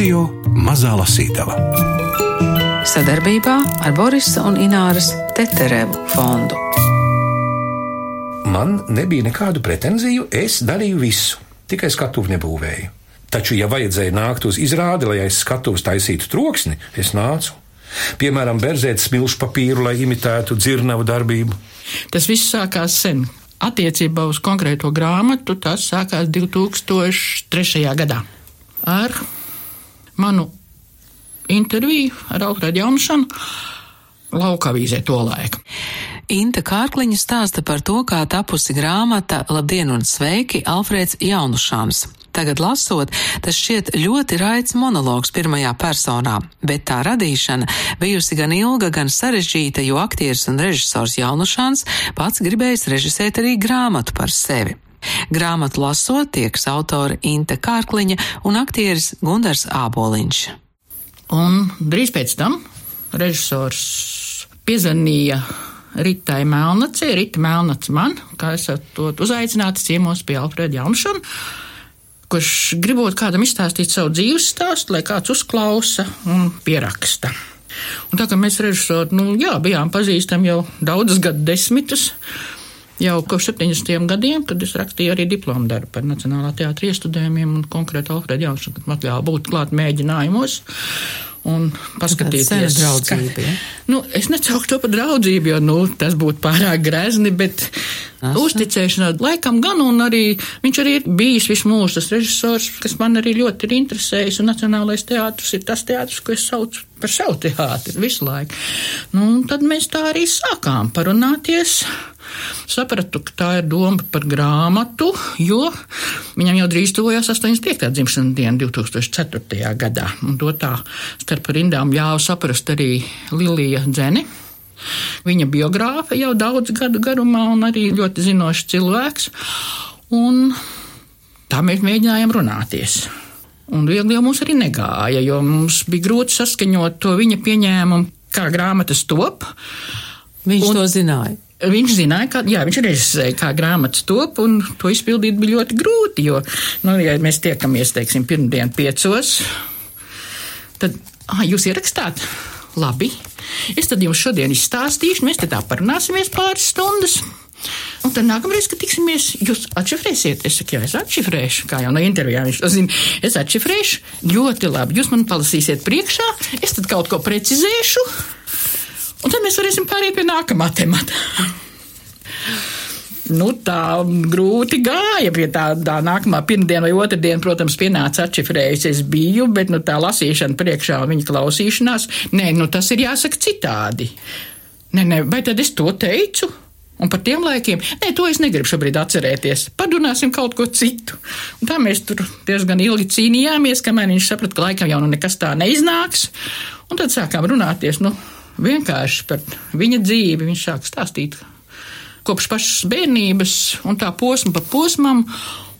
Radio Mazā Lasītava. Sadarbībā ar Borisa un Ināras Teterevu fondu. Man nebija nekādu pretenziju, es darīju visu, tikai skatuvi nebūvēju. Taču, ja vajadzēja nākt uz izrādi, lai aiz skatuves taisītu troksni, es nācu. Piemēram, berzēt smilšu papīru, lai imitētu dzirnavu darbību. Tas viss sākās sen. Attiecībā uz konkrēto grāmatu tas sākās 2003. gadā ar manu interviju ar Alfredu Jaunšanu lauka avīzē to laiku. Inta Kārkliņa stāsta par to, kā tapusi grāmata Labdien un sveiki Alfrēds Jaunušāns. Tagad lasot, tas šķiet ļoti raids monologs pirmajā personā, bet tā radīšana bijusi gan ilga, gan sarežģīta, jo aktieris un režisors Jaunušāns pats gribējis režisēt arī grāmatu par sevi. Grāmatu lasot, tieks autora Inte Kārkliņa un aktieris Gundars Āboliņš. Un drīz pēc tam režisors piezvanīja Ritai Melnacē, Rita Melnac man, kā esat uzaicināti ciemos pie Alfreda Jaunšana, kurš gribot kādam izstāstīt savu dzīves stāstu, lai kāds uzklausa un pieraksta. Un tā kā mēs režisori, nu jā, bijām pazīstami jau daudzus gadu desmitus, jau kopš 70. gadiem, kad es rakstīju arī diplomu darbu par Nacionālā teātra iestudējumiem un konkrēti Alfreda Jaunšana, kad man atļāva būt klāt mēģinājumos un paskatīties. Draudzība, ja? Nu, es necauktu to par draudzību, jo nu, tas būtu pārāk grezni, bet Asa. uzticēšanā laikam gan, un arī viņš arī ir bijis visu mūžu tas režisors, kas man arī ļoti ir interesējis, un Nacionālais teātris ir tas teātris, ko es saucu par savu teātri visu laiku. Nu, tad mēs tā arī sākām parunāties. Sapratu, ka tā ir doma par grāmatu, jo viņam jau drīz tuvojās 85. dzimšanas diena 2004. gadā. Un to tā starp rindām ļāva saprast arī Lilija Dzene. Viņa biogrāfa jau daudz gadu garumā un arī ļoti zinošs cilvēks. Un tā mēs mēģinājām runāties. Un viegli jau mums arī negāja, jo mums bija grūti saskaņot to viņa pieņēmumu, kā grāmatas top. Viņš un, to zināja. Viņš zināja, ka jā, viņš reizē kā grāmatas top, un to izpildīt bija ļoti grūti. Jo, nu, ja mēs tiekamies, teiksim, pirmdien piecos, tad ah, jūs ierakstāt. Labi. Es tad jums šodien izstāstīšu, mēs te tā parunāsimies pāris stundas. Un tad nākamreiz, kad tiksimies, jūs atšifrēsiet. Es saku, jā, es atšifrēšu, kā jau no intervijām viņš to zina. Es atšifrēšu ļoti labi. Jūs man palasīsiet priekšā, es tad kaut ko precizēšu. Un tad mēs varēsim pāriet pie nākamā temata. Nu, tā grūti gāja pie tā, tā nākamā pirmdiena vai otrdiena, protams, pienāca atšifrējis. Es biju, bet nu, tā lasīšana priekšā un viņa klausīšanās, nē, nu, tas ir jāsaka citādi. Nē, nē, vai tad es to teicu? Un par tiem laikiem, nē, to es negribu šobrīd atcerēties. Padunāsim kaut ko citu. Un tā mēs tur diezgan ilgi cīnījāmies, kamēr viņš saprata, ka laikam jau nu nekas tā neiznāks. Un tad sākām runāties, nu, vienkārši par viņa dzīvi. Viņš sāk stāstīt kopš pašas bērnības un tā posma pa posmam,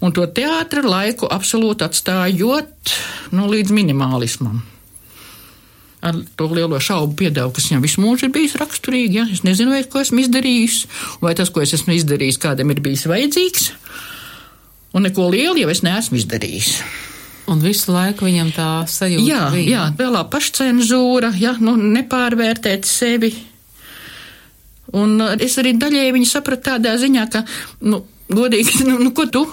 un to teātra laiku absolūti atstājot nu, līdz minimālismam. Ar to lielo šaubu piedevu, kas viņam visu mūžu ir bijis raksturīgi. Ja? Es nezinu, vai ko esmu izdarījis, vai tas, ko es esmu izdarījis, kādam ir bijis vajadzīgs. Un neko lielu jau es neesmu izdarījis. Un visu laiku viņam tā sajūta. Jā, bija. jā vēlā pašcenzūra, jā, nu, nepārvērtēt sevi. Un es arī daļēji viņu sapratu tādā ziņā, ka, nu, godīgi, nu, nu ko tu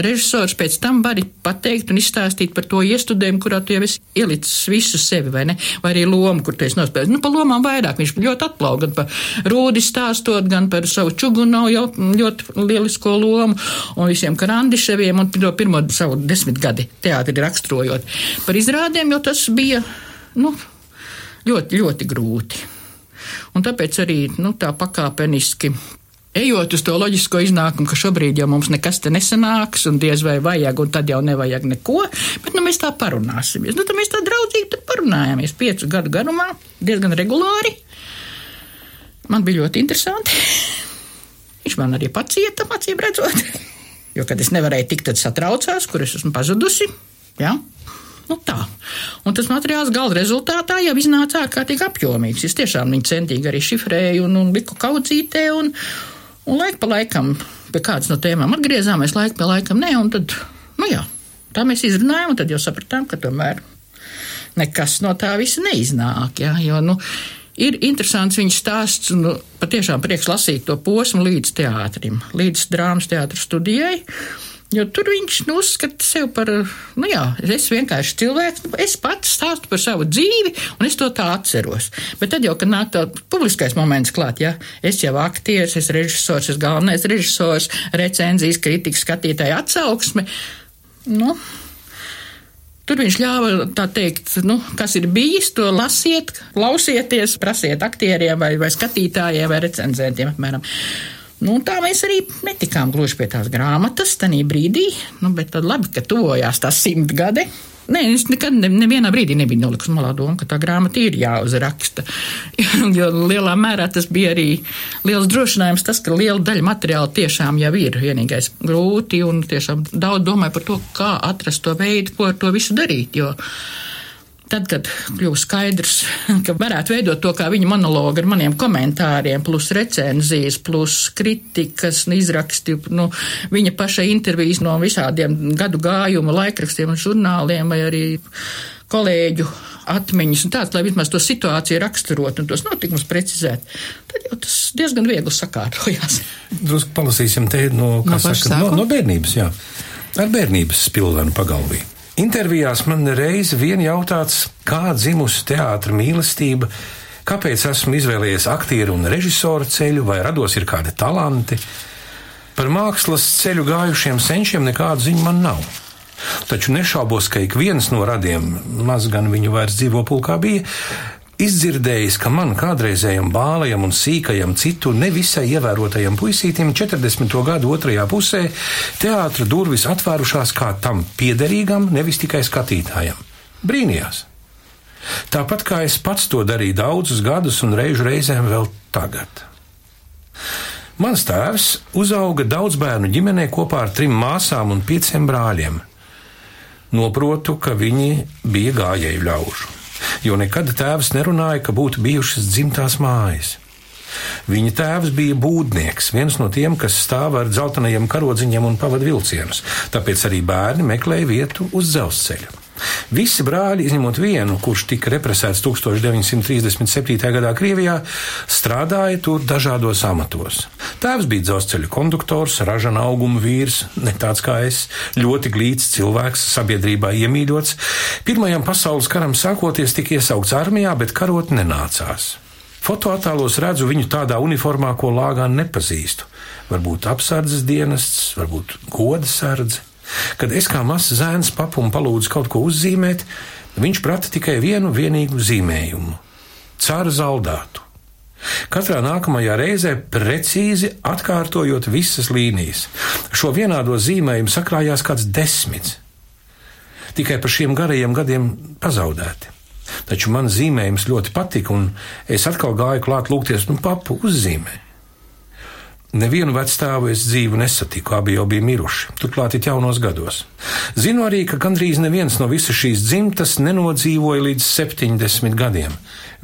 režisors pēc tam vari pateikt un izstāstīt par to iestudējumu, kurā tu jau esi ielicis visu sevi, vai ne? Vai arī lomu, kur tu esi nospēlējis. Nu, pa lomām vairāk viņš ļoti atplauk, gan par rūdi stāstot, gan par savu čugunu jau ļoti lielisko lomu un visiem karandiševiem un to pirmo savu desmitgadi teātri raksturojot. Par izrādēm, jo tas bija, nu, ļoti, ļoti grūti. Un tāpēc arī, nu, tā pakāpeniski ejot uz to loģisko iznākumu, ka šobrīd jau mums nekas te nesanāks, un diez vai vajag, un tad jau nevajag neko, bet nu, mēs tā parunāsimies. Nu, tad mēs tā draudzīgi parunājāmies piecu gadu garumā, diezgan regulāri. Man bija ļoti interesanti. Viņš man arī pacieta, acīm redzot, jo, kad es nevarēju tikt, tad satraucās, kur es esmu pazudusi. Ja? Nu, tā. Un tas materiāls gala rezultātā jau iznāca ārkārtīgi apjomīgs. Es tiešām viņu centīgi arī šifrēju un, un liku kaudzītē, un, un laika pa laikam pie kādas no tēmām atgriezāmies, laika pa laikam nē, un tad, nu jā, tā mēs izrunājām, un tad jau sapratām, ka tomēr nekas no tā visa neiznāk. Ja, jo, nu, Ir interesants viņa stāsts, nu, patiešām prieks lasīt to posmu līdz teātrim, līdz drāmas teātras studijai. Jo tur viņš nu, uzskata sevi par, nu jā, es vienkārši cilvēks, nu, es pats stāstu par savu dzīvi, un es to tā atceros. Bet tad jau, kad nāk tā publiskais moments klāt, ja es jau aktieris, es režisors, es galvenais režisors, recenzijas, kritikas, skatītāja atsauksme, nu, Tur viņš ļāva, tā teikt, nu, kas ir bijis, to lasiet, klausieties, prasiet aktieriem vai, vai skatītājiem vai recenzentiem apmēram. Nu, tā mēs arī netikām gluži pie tās grāmatas tajā brīdī, nu, bet tad labi, ka tuvojās tās simt gadi. Nē, es nekad ne, nevienā brīdī nebiju nolikusi malā domu, ka tā grāmata ir jāuzraksta. jo lielā mērā tas bija arī liels drošinājums, tas, ka liela daļa materiāla tiešām jau ir vienīgais grūti un tiešām daudz domāju par to, kā atrast to veidu, ko ar to visu darīt. Jo, Tad, kad kļuva skaidrs, ka varētu veidot to kā viņa monologu ar maniem komentāriem, plus recenzijas, plus kritikas, izraksti, nu, viņa paša intervijas no visādiem gadu gājumu laikrakstiem un žurnāliem vai arī kolēģu atmiņas un tāds, lai vismaz to situāciju raksturot un tos notikumus precizēt, tad jau tas diezgan viegli sakārtojās. Drusku palasīsim te no, No saka, no, no bērnības, jā. Ar bērnības spilvenu pagalvī. Intervijās man reizi vien jautāts, kā dzimusi teātra mīlestība, kāpēc esmu izvēlējies aktieru un režisoru ceļu, vai rados ir kādi talanti. Par mākslas ceļu gājušiem senčiem nekādu ziņu man nav. Taču nešaubos, ka ik viens no radiem, maz gan viņu vairs dzīvo pulkā bija, izdzirdējis, ka man kādreizējam bālajam un sīkajam citu nevisai ievērotajam puisītim 40. gadu otrajā pusē teātra durvis atvērušās kā tam piederīgam, nevis tikai skatītājam. Brīnījās! Tāpat kā es pats to darīju daudzus gadus un reižu reizēm vēl tagad. Mans tēvs uzauga daudz bērnu ģimenē kopā ar trim māsām un pieciem brāļiem. Noprotu, ka viņi bija gājēju ļaužu, jo nekad tēvs nerunāja, ka būtu bijušas dzimtās mājas. Viņa tēvs bija būdnieks, viens no tiem, kas stāv ar dzeltenajiem karodziņiem un pavada vilcienus, tāpēc arī bērni meklēja vietu uz dzelzceļa. Visi brāļi, izņemot vienu, kurš tika represēts 1937. gadā Krievijā, strādāja tur dažādos amatos. Tēvs bija dzelzceļa konduktors, ražana auguma vīrs, ne tāds kā es, ļoti glīts cilvēks, sabiedrībā iemīļots. Pirmajam pasaules karam sākoties tika iesaukts armijā, bet karot nenācās. Fotoattēlos redzu viņu tādā uniformā, ko lāgā nepazīstu. Varbūt apsardzes dienests, varbūt goda sardze. Kad es kā mazs zēns papumu palūdzu kaut ko uzzīmēt, viņš prata tikai vienu vienīgu zīmējumu - cāra zaldātu. Katrā nākamajā reizē precīzi atkārtojot visas līnijas. Šo vienādo zīmējumu sakrājās kāds desmits. Tikai par šiem garajiem gadiem pazaudēti. Taču man zīmējums ļoti patika, un es atkal gāju klāt lūgties, nu, papu uzzīmē. Nevienu vecstāvu es dzīvu nesatiku, abi jau bija miruši, turklāt it jaunos gados. Zinu arī, ka gandrīz neviens no visas šīs dzimtas nenodzīvoja līdz 70 gadiem.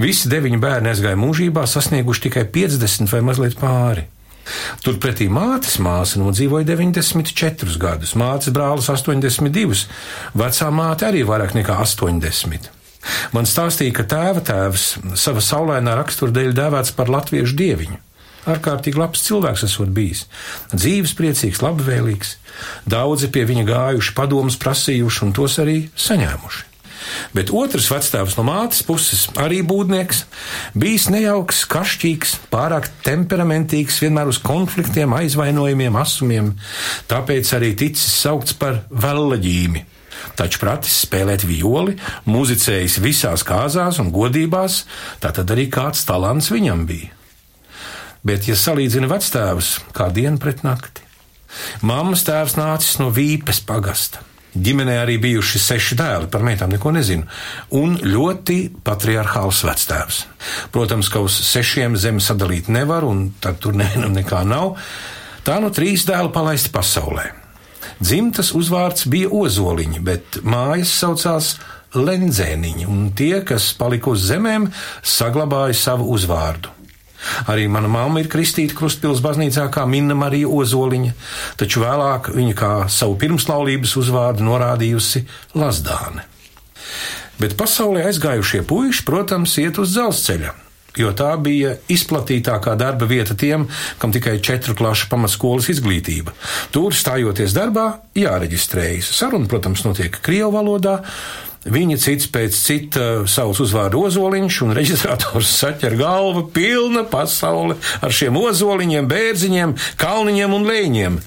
Visi deviņi bērni aizgāja mūžībā, sasnieguši tikai 50 vai mazliet pāri. Turpretī mātes māsa nodzīvoja 94 gadus, mātes brālis 82, vecā māte arī vairāk nekā 80. Man stāstīja, ka tēva tēvs sava saulainā rakstura dēļ dēvēts par latviešu dieviņu. Ārkārtīgi labs cilvēks esot bijis, dzīves priecīgs, labvēlīgs, daudzi pie viņa gājuši, padomus prasījuši un tos arī saņēmuši. Bet otrs vecstāvs no mātes puses, arī būdnieks, bijis nejauks, kašķīgs, pārāk temperamentīgs, vienmēr uz konfliktiem, aizvainojumiem, asumiem, tāpēc arī ticis saukts par vellaģīmi. Taču pratis spēlēt violi, muzicējis visās kāzās un godībās, tā tad arī kāds talants viņam bija. Bet, ja salīdzina vectēvus, kā diena pret nakti, mammas tēvs nācis no Vīpes pagasta. Ģimenē arī bijuši seši dēli, par meitām neko nezinu, un ļoti patriarchāls vectēvs. Protams, ka uz sešiem zemi sadalīt nevar, un tad tur nevienam nekā nav. Tā nu trīs dēli palaisti pasaulē. Dzimtas uzvārds bija Ozoliņa, bet mājas saucās Lenzēniņa, un tie, kas palika uz zemēm, saglabāja savu uzvārdu. Arī mana mamma ir kristīta Krustpils baznīcā kā Minna Marija Ozoliņa, taču vēlāk viņa kā savu pirmslaulības uzvārdu norādījusi Lazdāne. Bet pasaulē aizgājušie puiši, protams, iet uz dzelzceļa. Jo tā bija izplatītākā darba vieta tiem, kam tikai četru klašu pamatskolas izglītība. Tur stājoties darbā, jāreģistrējas. Saruna, protams, notiek Krievu valodā, Viņa cits pēc cita savus uzvārdu ozoliņš, un reģistrators saķer galvu pilna pasaule ar šiem ozoliņiem, bērziņiem, kalniņiem un lēņiem.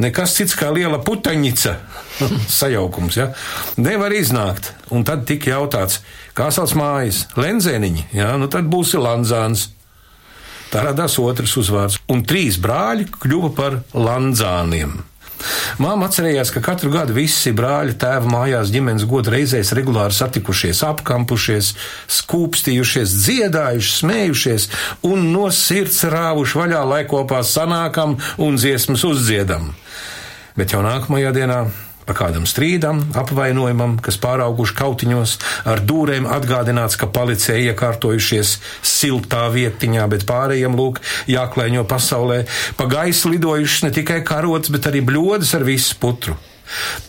Nekas cits kā liela putaņica sajaukums, ja? Nevar iznākt. Un tad tika jautāts, kā sauc mājas? Lenzēniņi, ja? Nu tad būsi Lanzāns. Tā radās otrs uzvārds, un trīs brāļi kļuva par Lanzāniem. Māma atcerējās, ka katru gadu visi brāļi tēva mājās ģimenes godu reizēs regulāri satikušies, apkampušies, skūpstījušies, dziedājuši, smējušies un no sirds rāvuši vaļā, lai kopā sanākam un dziesmas uzdziedam. Bet jau nākamajā dienā Pa kādam strīdam, apvainojumam, kas pārauguši kautiņos, ar dūrēm atgādināts, ka policija iekārtojušies siltā vietiņā, bet pārējiem lūk jāklēņo pasaulē, pa gaisu lidojušas ne tikai karots, bet arī bļodas ar visu putru.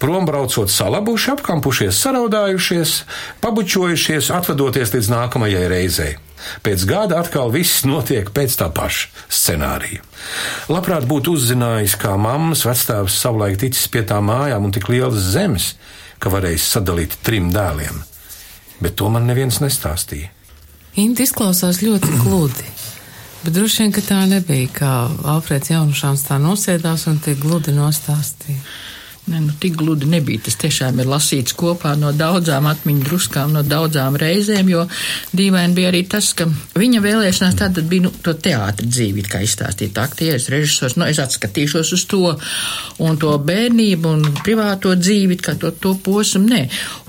Prom braucot salabuši, apkampušies, saraudājušies, pabučojušies, atvadoties līdz nākamajai reizei. Pēc gada atkal viss notiek pēc tā paša scenārija. Labprāt būtu uzzinājis, kā mammas vecstāvs savulaik ticis pie tām mājām un tik lielas zemes, ka varējis sadalīt trim dēliem. Bet to man neviens nestāstīja. Inti izklausās ļoti gludi. Bet droši vien, ka tā nebija, kā Alfrēds Jaunušāns tā nosēdās un tik gludi nostāstīja. Ne, nu, tik gludi nebija. Tas tiešām ir lasīts kopā no daudzām atmiņu druskām, no daudzām reizēm, jo dīvaini bija arī tas, ka viņa vēlēšanās tātad bija nu, to teātra dzīvi, kā izstāstīt aktieris, režisors. Nu, es atskatīšos uz to un to bērnību un privāto dzīvi, kā to, to posmu. Nē,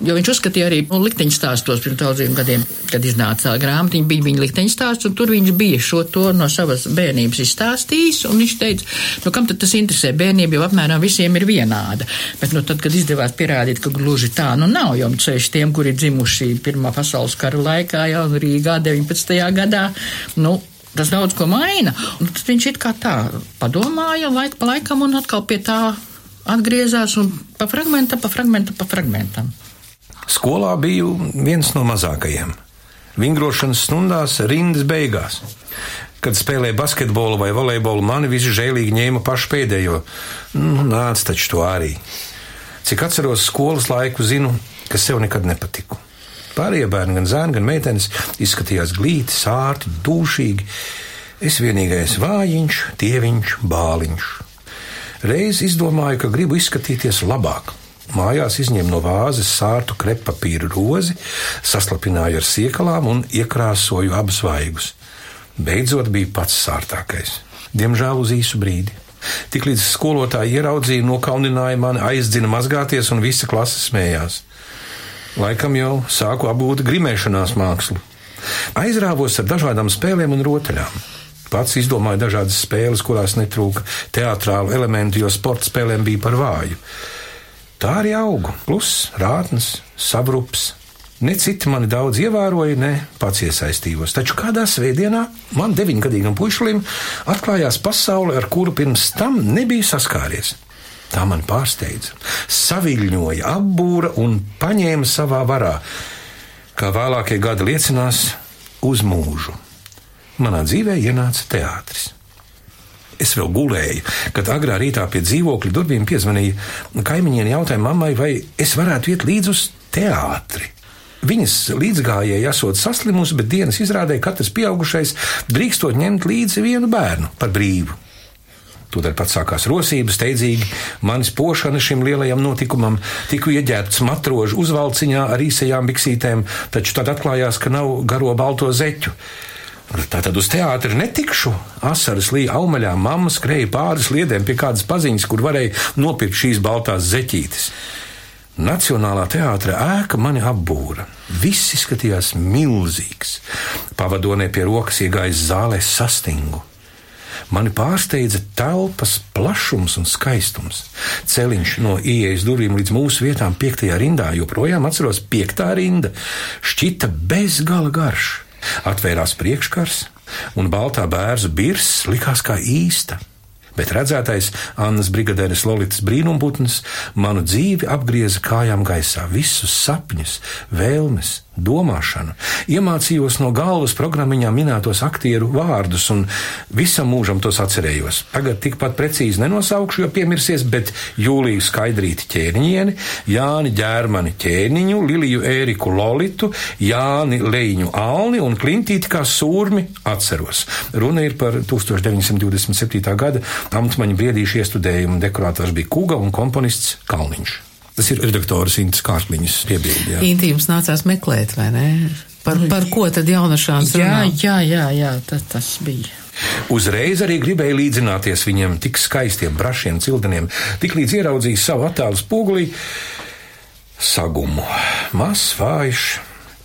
jo viņš uzskatīja arī nu, likteņu stāstos pirms daudziem gadiem, kad iznāca grāmatiņa, bija viņa likteņu stāsts, un tur viņš bija šo to no savas bērnības izstāstījis, un viņš teica, nu, kam tad tas interesē? Bērnība jau apmēram visiem ir vienāda tāda. Bet, nu, tad, kad izdevās pierādīt, ka gluži tā nu nav, jo ceļš tiem, kuri dzimuši Pirmā pasaules kara laikā, jau Rīgā 19. gadā, nu, tas daudz ko maina. Un tad viņš it kā tā padomāja laika pa laikam un atkal pie tā atgriezās un pa fragmentam, pa fragmentam, pa fragmentam. Skolā biju viens no mazākajiem. Vingrošanas stundās rindas beigās. Kad spēlēja basketbolu vai volejbolu, mani visi žēlīgi ņēma pašu pēdējo. Nu, nāc taču to arī. Cik atceros skolas laiku, zinu, ka sev nekad nepatiku. Pārējie bērni, gan zēni, gan meitenes, izskatījās glīti, sārti, dūšīgi. Es vienīgais vājiņš, tieviņš, bāliņš. Reiz izdomāju, ka gribu izskatīties labāk. Mājās izņēmu no vāzes sārtu krepapīru rozi, saslapināju ar siekalām un iekrāsoju abus vaigus. Beidzot bija pats sārtākais. Diemžēl uz īsu brīdi. Tiklīdz skolotāji ieraudzīja, nokaunināja mani, aizdzina mazgāties, un visa klase smējās. Laikam jau sāku apgūt grimēšanās mākslu. Aizrāvos ar dažādām spēlēm un rotaļām. Pats izdomāju dažādas spēles, kurās netrūka teātrālu elementu, jo sporta spēlēm bija par vāju. Tā arī augu, plus rātnes, sabrups, Ne citi mani daudz ievēroja, ne pats iesaistījos. Taču kādā svētdienā man, deviņgadīgam pušlim, atklājās pasaule, ar kuru pirms tam nebija saskāries. Tā man pārsteidza, saviļņoja, apbūra un paņēma savā varā, kā vēlākie gadi liecinās, uz mūžu. Manā dzīvē ienāca teātris. Es vēl gulēju, kad agrā rītā pie dzīvokļa durvīm piezvanīja kaimiņiene, jautāja mammai, vai es varētu iet līdzi uz teātri. Viņas līdzgājēji esot saslimusi, bet dienas izrādē katrs pieaugušais drīkstot ņemt līdzi vienu bērnu par brīvu. Tūdaļ pat sākās rosības, steidzīgi manis pošana šim lielajam notikumam, tiku ieģērbts matrožu uzvalciņā ar īsajām biksītēm, taču tad atklājās, ka nav garo balto zeķu. Tātad uz teātri netikšu. Asaras līja aumaļā, mamma skrēja pāris liedēm pie kādas paziņas, kur varēja nopirkt šīs baltās zeķītes. Nacionālā teātra ēka mani apbūra. Viss izskatījās milzīgs. Pavadonē pie rokas iegājis zālē sastingu. Mani pārsteidza telpas plašums un skaistums. Celiņš no ieejas durvīm līdz mūsu vietām, piektajā rindā, joprojām atceros, piektā rinda, šķita bezgala garš. Atvērās priekškars, un baltā bērza birs likās kā īsta. Bet redzētais Annas brigadieres Lolitas brīnumputns manu dzīvi apgrieza kājām gaisā, visus sapņus, vēlmes, domāšanu. Iemācījos no galvas programmiņā minētos aktieru vārdus un visam mūžam tos atcerējos. Tagad tikpat precīzi nenosaukšu, jo piemirsies, bet Jūliju Skaidrīti ķēniņieni, Jāni Ģērmani ķēniņu, Liliju Ēriku Lolitu, Jāni Leņu Alni un Klintīti kā sūrmi atceros. Runa ir par 1927. gada amtmaņa briedīšu iestudējumu. Dekorātors bija Kuga un komponists Kalniņš. Tas ir redaktors Intas Kārkliņas piebildi. Intīms nācās meklēt, vai ne? Par, par ko tad jaunašāns Jā, runā? jā, jā, jā tas, tas bija. Uzreiz arī gribēja līdzināties viņiem tik skaistiem, brašiem cildeniem, tik līdz ieraudzīja savu attēlu spogulī, sagumu. Mazs, vājš,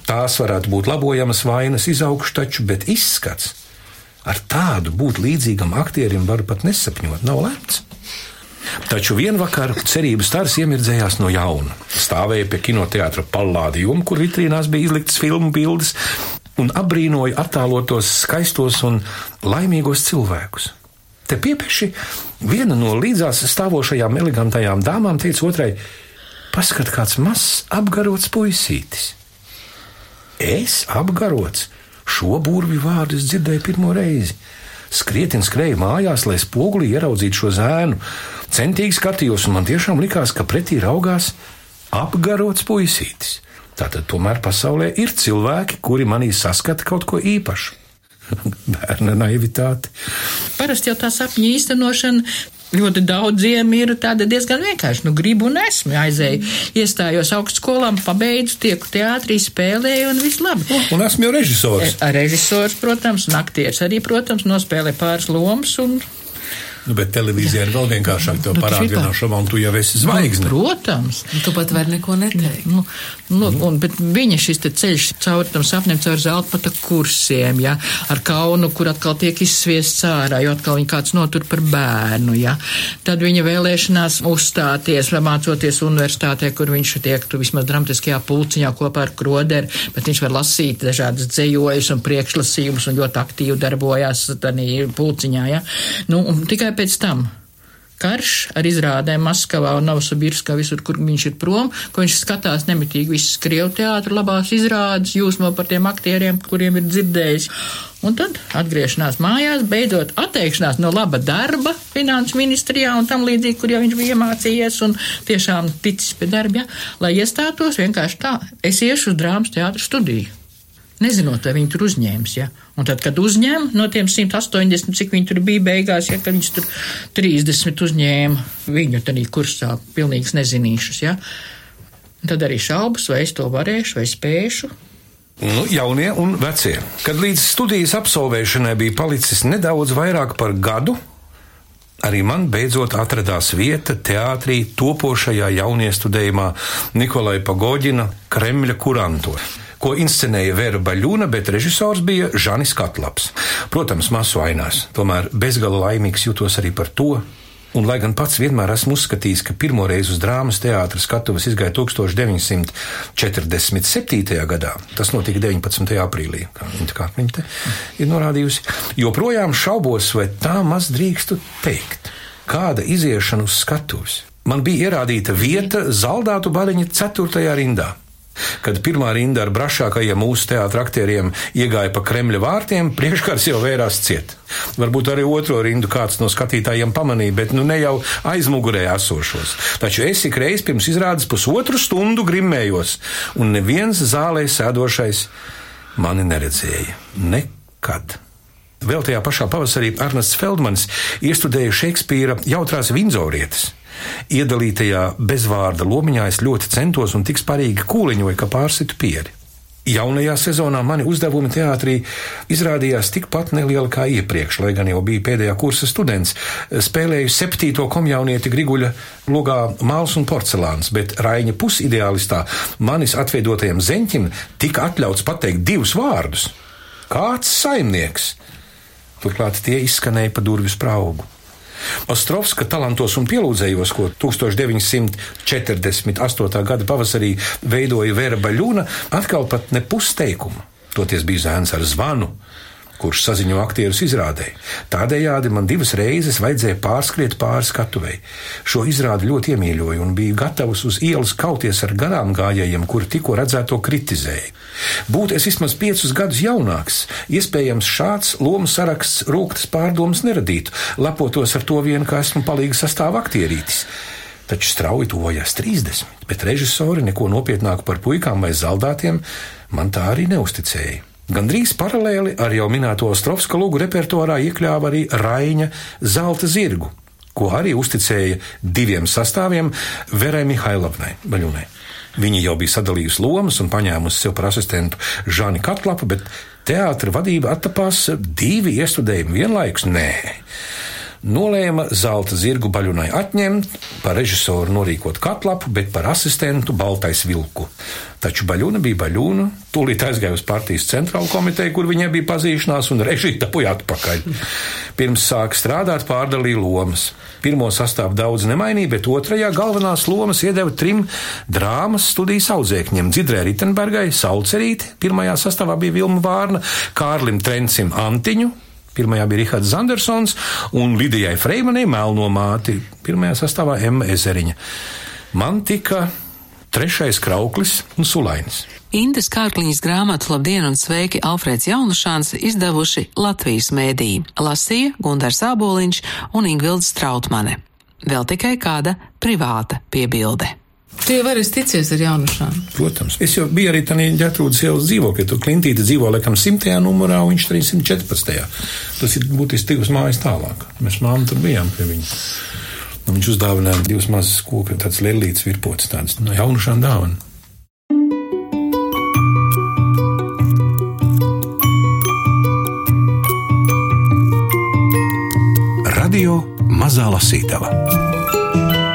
tās varētu būt labojamas vainas izaugšu taču, bet izskats ar tādu būt līdzīgam aktierim var pat nesapņot, nav lemts. Taču vienā vakarā cerības stars iemirdzējās no jauna. Stāvēja pie kinoteātra pallādījuma, kur vitrīnās bija izliktas filmu bildes, un apbrīnoja attēlotos skaistos un laimīgos cilvēkus. Te piepieši viena no līdzās stāvošajām elegantajām dāmām teica otrai: Paskat, kāds mazs apgarots puisītis. Es apgarots šo burvju vārdu es dzirdēju pirmo reizi. Skrietin skrēju mājās, lai spogulī ieraudzītu šo zēnu. Centīgi skatījos, un man tiešām likās, ka pretī raugās apgarots puisītis. Tātad tomēr pasaulē ir cilvēki, kuri manī saskata kaut ko īpašu. Bērna naivitāte. Parasti jau tā sapņu īstenošana ļoti daudziem ir tāda diezgan vienkārši. Nu, gribu un esmu aizēju. Iestājos augstskolām, pabeidzu, tieku teātrī, spēlēju un viss labi. Un esmu jau režisors. Ar režisors, protams, un aktieris arī, protams, nospēlē pāris lomas un Nu, bet televīzijā ir vēl vienkāršāk to Nu, šovā, un tu jau esi zvaigzne. Protams. Un Tu pat vari neko neteikt. Nu, nu, un, bet viņa šis te ceļš cauri tam sapnim, cauri zeltpata kursiem, ja, ar kaunu, kur atkal tiek izsviests ārā, jo atkal viņa kāds notur par bērnu, ja. Tad viņa vēlēšanās uzstāties, mācoties universitātē, kur viņš tiek, tu vismaz dramatiskajā pulciņā kopā ar kroderi, bet viņš var lasīt dažādas dzējojus un priekšlasījumus un ļoti aktīvi darbojās tādā pulciņā, ja. Nu, un tikai pēc tam karš ar izrādēm Maskavā un Novosibirskā, visur, kur viņš ir prom, ko viņš skatās nemitīgi visas Krievu teātru labās izrādes, jūsmo par tiem aktieriem, kuriem ir dzirdējis. Un tad atgriešanās mājās, beidzot atteikšanās no laba darba finanšu ministrijā un tam līdzīgi, kur jau viņš bija iemācījies un tiešām ticis pie darba, ja, lai iestātos vienkārši tā, es iešu uz drāmas teātru studiju. Nezinot, vai viņi tur uzņēmis. Ja? Un tad, kad uzņēma no tiem 180, cik viņi tur bija beigās, ja viņš tur 30 uzņēma viņu tādā kursā, pilnīgs nezinīšus. Ja? Un tad arī šaubas, vai es to varēšu, vai spēšu. Nu, jaunie un vecie. Kad līdz studijas absolvēšanai bija palicis nedaudz vairāk par gadu, arī man beidzot atradās vieta teātrī topošajā jauniestudējumā Nikolai Pagodina Kremļa kuranto ko inscenēja Vera Baļūna, bet režisors bija Žanis Katlaps. Protams, masu ainās, tomēr bezgala laimīgs jūtos arī par to. Un, lai gan pats vienmēr esmu uzskatījis, ka pirmo reizi uz drāmas teātras skatuves izgāja 1947. gadā, tas notika 19. aprīlī, kā viņa kā viņa te ir norādījusi, joprojām šaubos, vai tā maz drīkstu teikt. Kāda iziešana uz skatuves? Man bija ierādīta vieta zaldātu baliņa ceturtajā rindā. Kad pirmā rinda ar brašākajiem mūsu teātra aktieriem iegāja pa Kremļa vārtiem, priekškars jau vērās ciet. Varbūt arī otro rindu kāds no skatītājiem pamanīja, bet nu ne jau aizmugurē esošos. Taču es ik reiz pirms izrādes pusotru stundu grimmējos, un neviens zālē sēdošais mani neredzēja. Nekad. Vēl tajā pašā pavasarī Arnests Feldmans iestudēja Šekspīra jautrās Vindzorietes. Iedalītajā bezvārda lomiņā es ļoti centos un tik sparīgi kūliņoju, ka pārsitu pieri. Jaunajā sezonā mani uzdevumi teātrī izrādījās tikpat nelieli kā iepriekš, lai gan jau biju pēdējā kursa students. Spēlēju septīto komjaunieti Griguļa logā māls un porcelāns, bet Raiņa pusideālistā manis atveidotajam zeņķim tika atļauts pateikt divus vārdus - kāds saimnieks. Turklāt tie izskanēja pa durvis praugu. Ostrovska talantos un pielūdzējos, ko 1948. gada pavasarī veidoja Vēra Baļūna, atkal pat ne pusteikumu. Toties bija zēns ar zvanu, kurš saziņo aktierus izrādē. Tādējādi man divas reizes vajadzēja pārskriet pāri skatuvei. Šo izrādi ļoti iemīļoju un biju gatavs uz ielas kauties ar garām gājējiem, kuri tikko redzēto kritizēja. Būtu es vismaz piecus gadus jaunāks, iespējams, šāds lomu saraksts rūktas pārdomas neradītu, lepotos ar to vienu, ka esmu palīgi sastāv aktierītis. Taču strauji tuvojās 30, bet režisori neko nopietnāku par puikām vai zaldātiem man tā arī neusticēja. Gandrīz paralēli ar jau minēto Ostrovska lūgu repertuārā iekļāva arī Raina Zelta zirgu, ko arī uzticēja diviem sastāviem Verai Mihailovnai Baļunai. Viņa jau bija sadalījusi lomas un paņēmusi sev par asistentu Žani Katlapu, bet teātra vadība attapās divi iestudējumi vienlaikus. Nē, nolēma zelta zirgu baļunai atņemt, par režisoru norīkot katlapu, bet par asistentu baltais vilku. Taču baļuna bija baļuna, tūlīt aizgāja uz partijas centrālo komiteju, kur viņai bija pazīšanās, un režija dabūja atpakaļ. Pirms sāka strādāt, pārdalīja lomas. Pirmo sastāvu daudz nemainīja, bet otrajā galvenās lomas iedeva trim drāmas studijas audzēkņiem - Dzidrē Ritenbergai, Saucerīti, pirmajā sastāvā bija Vilma Vārna, Kārlim Trencim Antiņu, Pirmajā bija Rihards Zandersons un Lidijai Freimanai Melno māti. Pirmajā sastāvā M. Ezeriņa. Man tika trešais krauklis un sulainis. Indes Kārkliņas grāmatu Labdien un sveiki Alfrēds Jaunušāns izdevuši Latvijas mēdī. Lasīja Gundars Āboliņš un Ingvilds Trautmane. Vēl tikai kāda privāta piebilde. Tu jau vari ticies ar jaunušām. Protams. Es jau biju arī tādā ģetrūdas ielas dzīvoklī, tur Klintīte dzīvo laikam 100. numurā, un viņš 314. Tas ir būtiski divas mājas tālāk. Mēs māmu tur bijām pie viņa. Un viņš uzdāvināja divas mazas koku, tāds lielīts virpots, tāds no jaunušām dāvana. Radio Mazā Lasītava